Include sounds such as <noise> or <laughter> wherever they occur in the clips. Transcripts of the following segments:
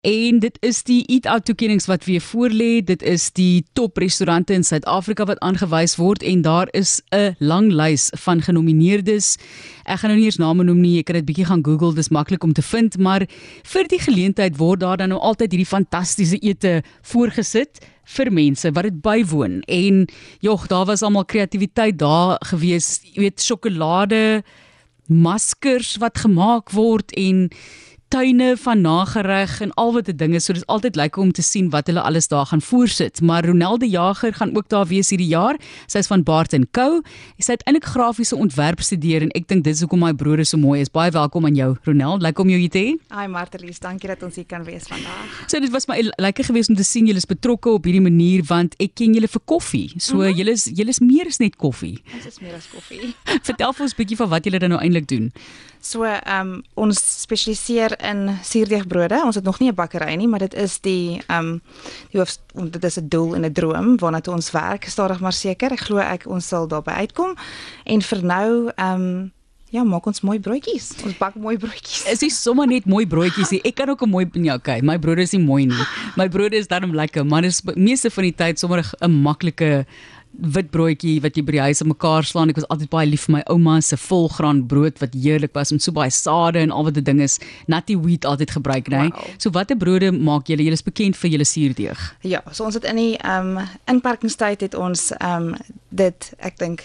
En dit is die Eat Out toekenninge wat weer voorlê. Dit is die top restaurante in Suid-Afrika wat aangewys word en daar is 'n lang lys van genomineerdes. Ek gaan nou nie eens name noem nie, jy kan dit bietjie gaan Google, dis maklik om te vind, maar vir die geleentheid word daar dan nou altyd hierdie fantastiese ete voorgesit vir mense wat dit bywoon. En jog, daar was almal kreatiwiteit daar gewees. Jy weet, sjokolade maskers wat gemaak word en tuine van nagereg en al wat 'n ding is. So dis altyd lekker om te sien wat hulle alles daar gaan voorsit. Maar Ronelde Jager gaan ook daar wees hierdie jaar. Sy's van Barton Co. Sy het eintlik grafiese ontwerp studeer en ek dink dis hoekom my broer so mooi is. Baie welkom aan jou, Ronelde. Lekker om jou hier te hê. Hi Martelies, dankie dat ons hier kan wees vandag. So dit was my lekker geweest om te sien julle is betrokke op hierdie manier want ek ken julle vir koffie. So mm -hmm. julle is julle is meer as net koffie. Ons is meer as koffie. <laughs> Vertel vir ons 'n bietjie van wat julle dan nou eintlik doen. So, ehm um, ons spesialiseer in suurdeegbrode. Ons het nog nie 'n bakkery nie, maar dit is die ehm um, die hoof dit is 'n doel en 'n droom waarna toe ons werk stadig maar seker. Ek glo ek ons sal daarby uitkom. En vir nou ehm um, Ja, maak ons mooi broodjies. Ons bak mooi broodjies. Is nie sommer net mooi broodjies nie. Ek kan ook 'n mooi ja, okay. My brood is nie mooi nie. My brood is darm lekker, maar dis meeste van die tyd sommer 'n maklike wit broodjie wat jy by die huis in mekaar slaan. Ek was altyd baie lief vir my ouma se volgraan brood wat heerlik was met so baie sade en al wat die ding is. Natty wheat altyd gebruik, né? Nee? Wow. So watter brode maak julle? Julle is bekend vir julle suurdeeg. Ja, so ons het in die ehm um, inparkingstyd het ons ehm um, dit ek dink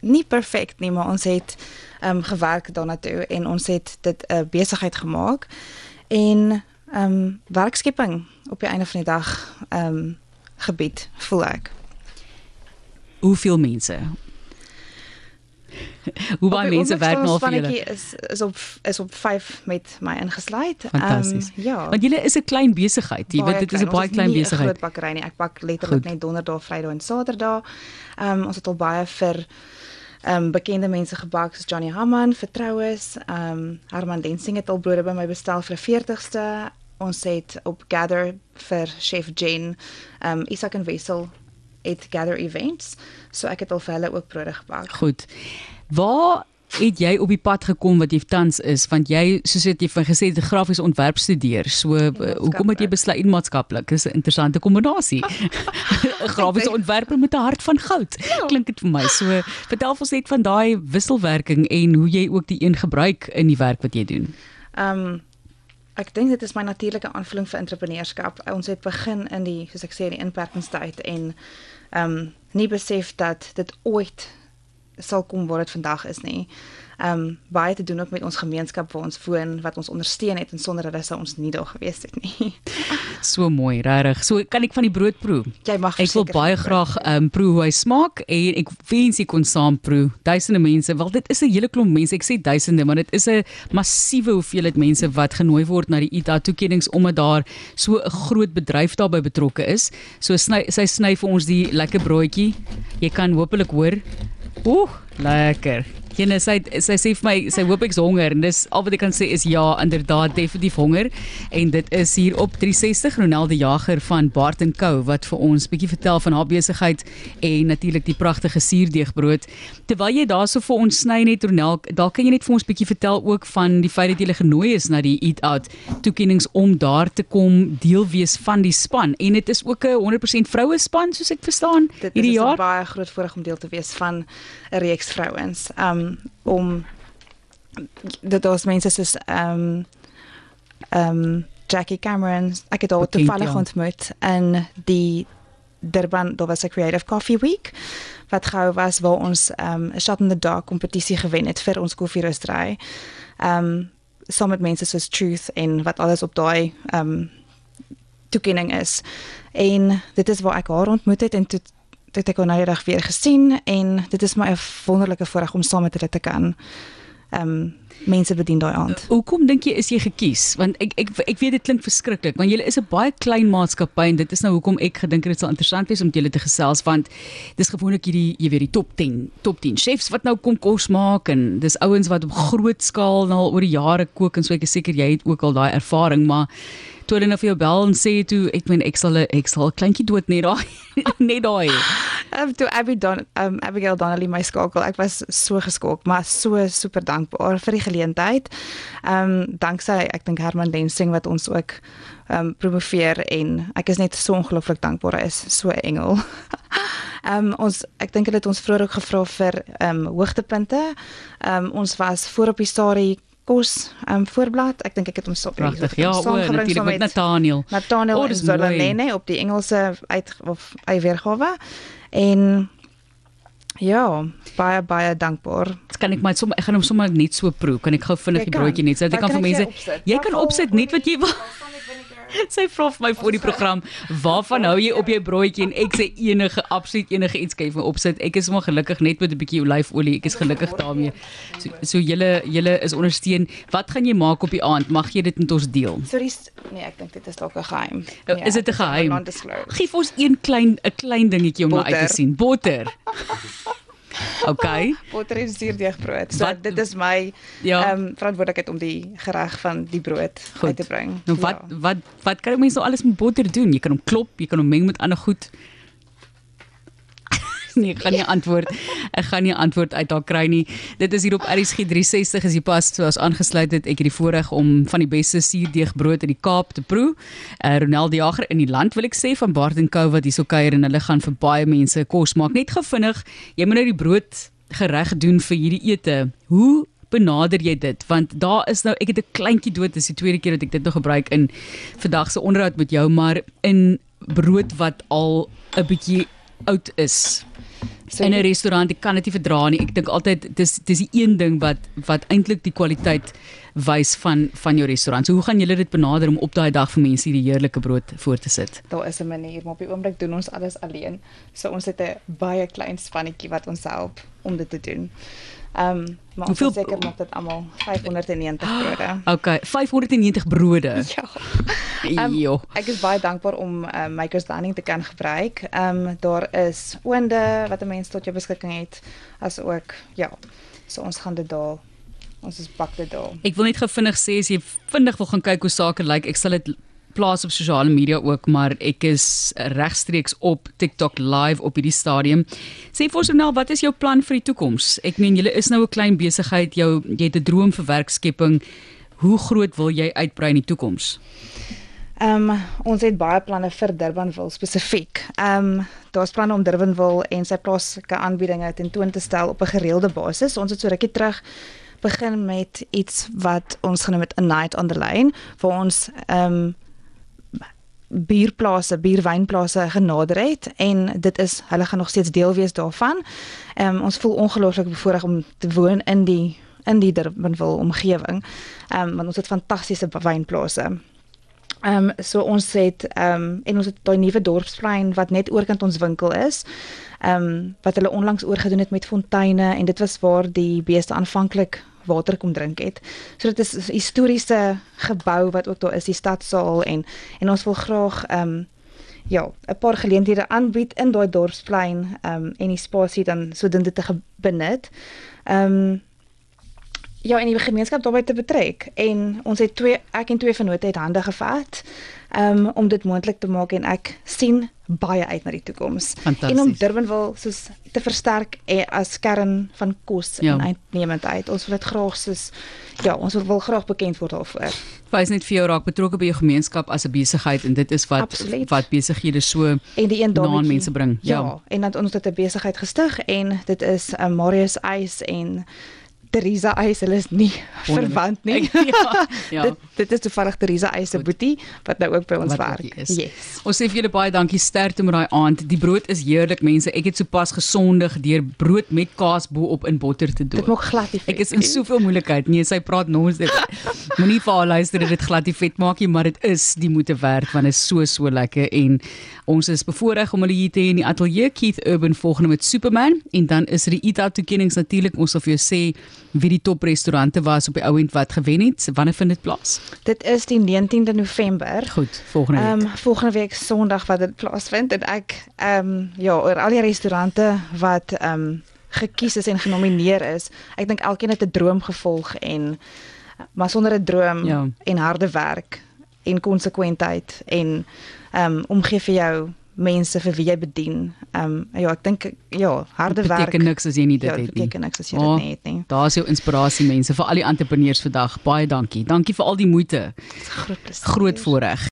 nie perfek nie, maar ons het ehm um, gewerk daarna toe en ons het dit 'n uh, besigheid gemaak en ehm um, werkskepping op die einde van die dag ehm um, gebied voel ek hoeveel mense? Hoe baie mense werk nou vir julle? Is is op is op 5 met my ingesluit. Fantasties. Um, ja. Want julle is 'n klein besigheid. Jy weet dit is 'n baie klein besigheid. Groot bakkery nie. Ek bak letterlik net donderdag, vrydag en saterdag. Ehm um, ons het al baie vir ehm um, bekende mense gebak soos Johnny Hammond, Vertroues, ehm um, Herman Densing het al brode by my bestel vir 'n 40ste. Ons het op Gather vir Chef Jane, ehm um, Isak en Wessel het gather events. So ek het al vir hulle ook brode gebak. Goed. Waar het jy op die pad gekom wat jy tans is want jy soos het jy van gesê die grafiese ontwerp studeer. So hoekom het jy besluit in maatskaplik? Dis 'n interessante kombinasie. 'n <laughs> <laughs> Grafiese ontwerper met 'n hart van goud. Ja. Klink dit vir my. So vertel ons net van daai wisselwerking en hoe jy ook die een gebruik in die werk wat jy doen. Ehm um, Ek dink dit is my natuurlike aanvulling vir entrepreneurskap. Ons het begin in die soos ek sê in die inperkingstyd en ehm um, nie besef dat dit ooit sal kom waar dit vandag is nie um baie te doen ook met ons gemeenskap waar ons woon wat ons ondersteun het en sonder hulle sou ons nie daar gewees het nie. <laughs> so mooi, regtig. So kan ek van die brood proe. Jy mag Ek wil baie graag um proe hoe hy smaak en ek wens ek kon saam proe. Duisende mense, wel dit is 'n hele klomp mense. Ek sê duisende, maar dit is 'n massiewe hoeveelheid mense wat genooi word na die ITA toekennings omdat daar so 'n groot bedryf daarbey betrokke is. So sny sy sny vir ons die lekker broodjie. Jy kan hopelik hoor. Ooh, lekker. Jene sy sy sê vir my sy hoop ek's honger. En dis al wat ek kan sê is ja inderdaad definitief honger. En dit is hier op 360 Ronelde Jager van Barton Co wat vir ons bietjie vertel van haar besigheid en natuurlik die pragtige suurdeegbrood. Terwyl jy daarso vir ons sny net Ronel dalk kan jy net vir ons bietjie vertel ook van die feit dat jy genooi is na die Eat Out toekennings om daar te kom deel wees van die span. En dit is ook 'n 100% vroue span soos ek verstaan hierdie jaar. dit is baie groot voorreg om deel te wees van 'n reeks vrouens. Um om dat ons mense soos ehm um, ehm um, Jackie Cameron ek het al toevallig ontmoet in die Durban daar was 'n creative coffee week wat gehou was waar ons ehm, 'n um, shot in the dark kompetisie gewen het vir ons koffieroestery. Ehm um, saam met mense soos Truth en wat alles op daai ehm um, toekenning is. En dit is waar ek haar ontmoet het en toe het ek haar nou reg weer gesien en dit is my 'n wonderlike voorreg om saam met hulle te kan ehm um, mense bedien daai aand. Uh, hoekom dink jy is jy gekies? Want ek ek ek weet dit klink verskriklik, want julle is 'n baie klein maatskappy en dit is nou hoekom ek gedink het dit sal interessant wees om julle te gesels want dis gewoonlik hierdie jy weet die top 10, top 10 chefs wat nou kom kos maak en dis ouens wat op groot skaal nou al oor die jare kook en so ek is seker jy het ook al daai ervaring, maar toe hulle nou vir jou bel en sê toe ek meen ek sal ek sal 'n kleintjie dood net daai <laughs> net daai Um, toe Abby Don um, Abigail Donnelly my skakel, ek was so geskok, maar so super dankbaar vir die geleentheid. Ehm um, danksy ek dink Herman Densing wat ons ook ehm um, promoveer en ek is net so ongelooflik dankbaar hy is so 'n engel. <laughs> Ehm um, ons ek dink hulle het ons vroeër ook gevra vir ehm um, hoogtepunte. Ehm um, ons was voor op die storie kos um, voorblad. Ek dink ek het hom so pragtig. Ja, o, natuurlik met Nathaniel. Nathaniel oh, Zolanene op die Engelse uit of hy weergawe. En ja, baie baie dankbaar. Kan ek maar sommer ek gaan hom sommer net so proe. Kan ek gou vinnig die broodjie net sodat ek kan vir mense Jy kan opsit net wat jy wil. <laughs> sy vra vir my voor die program, "Waarvan hou jy op jou broodjie?" en ek sê enige absoluut enige iets kan jy vir opsit. Ek is maar gelukkig net met 'n bietjie olyfolie. Ek is gelukkig daarmee. So so julle julle is ondersteun. Wat gaan jy maak op die aand? Mag jy dit met ons deel? Sorry, nee, ek dink dit is dalk 'n geheim. Ja, is dit 'n geheim? Gee vir ons een klein 'n klein dingetjie om nou uit te sien. Botter. <laughs> <laughs> Okay. Botter en suurdeegbrood. So wat, dit is my ja. ehm um, verantwoordelikheid om die gereg van die brood Goed. uit te bring. Nou wat ja. wat wat kan mense nou alles met botter doen? Jy kan hom klop, jy kan hom meng met ander goed <laughs> nee, ek gaan nie antwoord. Ek gaan nie antwoord uit haar kry nie. Dit is hier op RSG 360 as jy pas so as aangesluit het. Ek het die voorreg om van die beste suurdeegbrood in die Kaap te proe. Uh, Ronald die Jager in die land wil ek sê van Bart & Co wat hierso kuier en hulle gaan vir baie mense kos maak. Net gevinnig, jy moet nou die brood gereg doen vir hierdie ete. Hoe benader jy dit want daar is nou ek het 'n kleintjie dood dis die tweede keer dat ek dit nou gebruik in vandag se onderhoud met jou maar in brood wat al 'n bietjie oud is So, in 'n restaurant, ek kan dit nie verdra nie. Ek dink altyd dis dis die een ding wat wat eintlik die kwaliteit wys van van jou restaurant. So hoe gaan julle dit benader om op daai dag vir mense hierdie heerlike brood voor te sit? Daar is 'n manier, maar op die oomblik doen ons alles alleen. So ons het 'n baie klein spannetjie wat ons help om dit te doen. Ehm um, maar Hoeveel... seker maak dit almal 590 <gasps> brode. Okay, 590 brode. <laughs> Ja. Um, ek is baie dankbaar om uh, Makers Dining te kan gebruik. Ehm um, daar is oonde wat 'n mens tot jou beskikking het as ook ja. So ons gaan dit daar ons is bak dit daar. Ek wil net gou vinnig sê as jy vinnig wil gaan kyk hoe sake lyk, ek sal dit plaas op sosiale media ook, maar ek is regstreeks op TikTok live op hierdie stadium. Sê vir ons nou, wat is jou plan vir die toekoms? Ek meen julle is nou 'n klein besigheid, jou jy het 'n droom vir werkskepping. Hoe groot wil jy uitbrei in die toekoms? Ehm um, ons het baie planne vir Durbanville spesifiek. Ehm um, daar's planne om Durbanville en sy plaaslike aanbiedinge tentoon te stel op 'n gereelde basis. Ons het so rukkie terug begin met iets wat ons genoem het a night on the lane vir ons ehm um, bierplase, bierwynplase genader het en dit is hulle gaan nog steeds deel wees daarvan. Ehm um, ons voel ongelooflik bevoorreg om te woon in die in die Durbanville omgewing. Ehm um, want ons het fantastiese wynplase. Ehm um, so ons het ehm um, en ons het daai nuwe dorpsplein wat net oorkant ons winkel is. Ehm um, wat hulle onlangs oorgedoen het met fonteine en dit was waar die beeste aanvanklik water kom drink het. So dit is 'n historiese gebou wat ook daar is, die stadsaal en en ons wil graag ehm um, ja, 'n paar geleenthede aanbied in daai dorpsplein ehm um, en die spasie dan sodoende te benut. Ehm um, ja, en die gemeenskap daarbey te betrek en ons het twee ek en twee vennote het hande gevat um, om dit moontlik te maak en ek sien baie uit na die toekoms. En om Durbanville soos te versterk eh, as kern van kos ja. en uitnemendheid. Ons wil dit graag soos ja, ons wil, wil graag bekend word daarvoor. Wys net vir jou raak betrokke by jou gemeenskap as 'n besigheid en dit is wat Absoluut. wat besighede so en die een daarmee mense bring. Ja, ja en dan ons het 'n besigheid gestig en dit is 'n uh, Marius Ice en Teresa Eis, hulle is nie Wonder verwant nie. Ek, <laughs> ja, ja. <laughs> dit dit is toevallig Teresa Eis se boetie wat nou ook by ons wat werk. Yes. Ons sê vir julle baie dankie sterkte met daai aand. Die brood is heerlik mense. Ek het sopas gesondig deur brood met kaas bo op in botter te doen. Dit maak glad nie. Ek is in soveel moeilikheid. Nee, sy praat nons dit. <laughs> Moenie vir haar luister dat dit glad nie vet maak nie, maar dit is die moeite werd want dit is so so lekker en ons is bevoorreg om hulle hier te hê in die ateljee Keith Urban volgende met Superman en dan is er die Ita toekennings natuurlik ons sal vir jou sê wie die top restaurante was op die ouend wat gewen het. Wanneer vind dit plaas? Dit is die 19de November. Goed, volgende week. Ehm um, volgende week Sondag wat dit plaasvind en ek ehm um, ja, oor al die restaurante wat ehm um, gekies is en genomineer is. Ek dink elkeen het 'n droom gevolg en maar sonder 'n droom ja. en harde werk en konsekwentheid en ehm um, omgee vir jou mense vir wie jy bedien. Ehm um, ja, ek dink ja, harde werk. beteken niks as jy nie dit ja, het nie. beteken niks as jy Oh, dit nie het nie. Daar's jou inspirasie mense vir al die entrepreneurs vandag. Baie dankie. Dankie vir al die moeite. Groot. Groot voorreg.